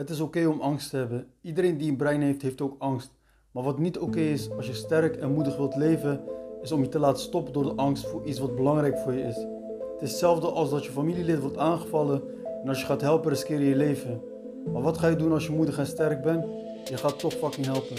Het is oké om angst te hebben. Iedereen die een brein heeft, heeft ook angst. Maar wat niet oké is als je sterk en moedig wilt leven, is om je te laten stoppen door de angst voor iets wat belangrijk voor je is. Het is hetzelfde als dat je familielid wordt aangevallen en als je gaat helpen riskeer je je leven. Maar wat ga je doen als je moedig en sterk bent? Je gaat toch fucking helpen.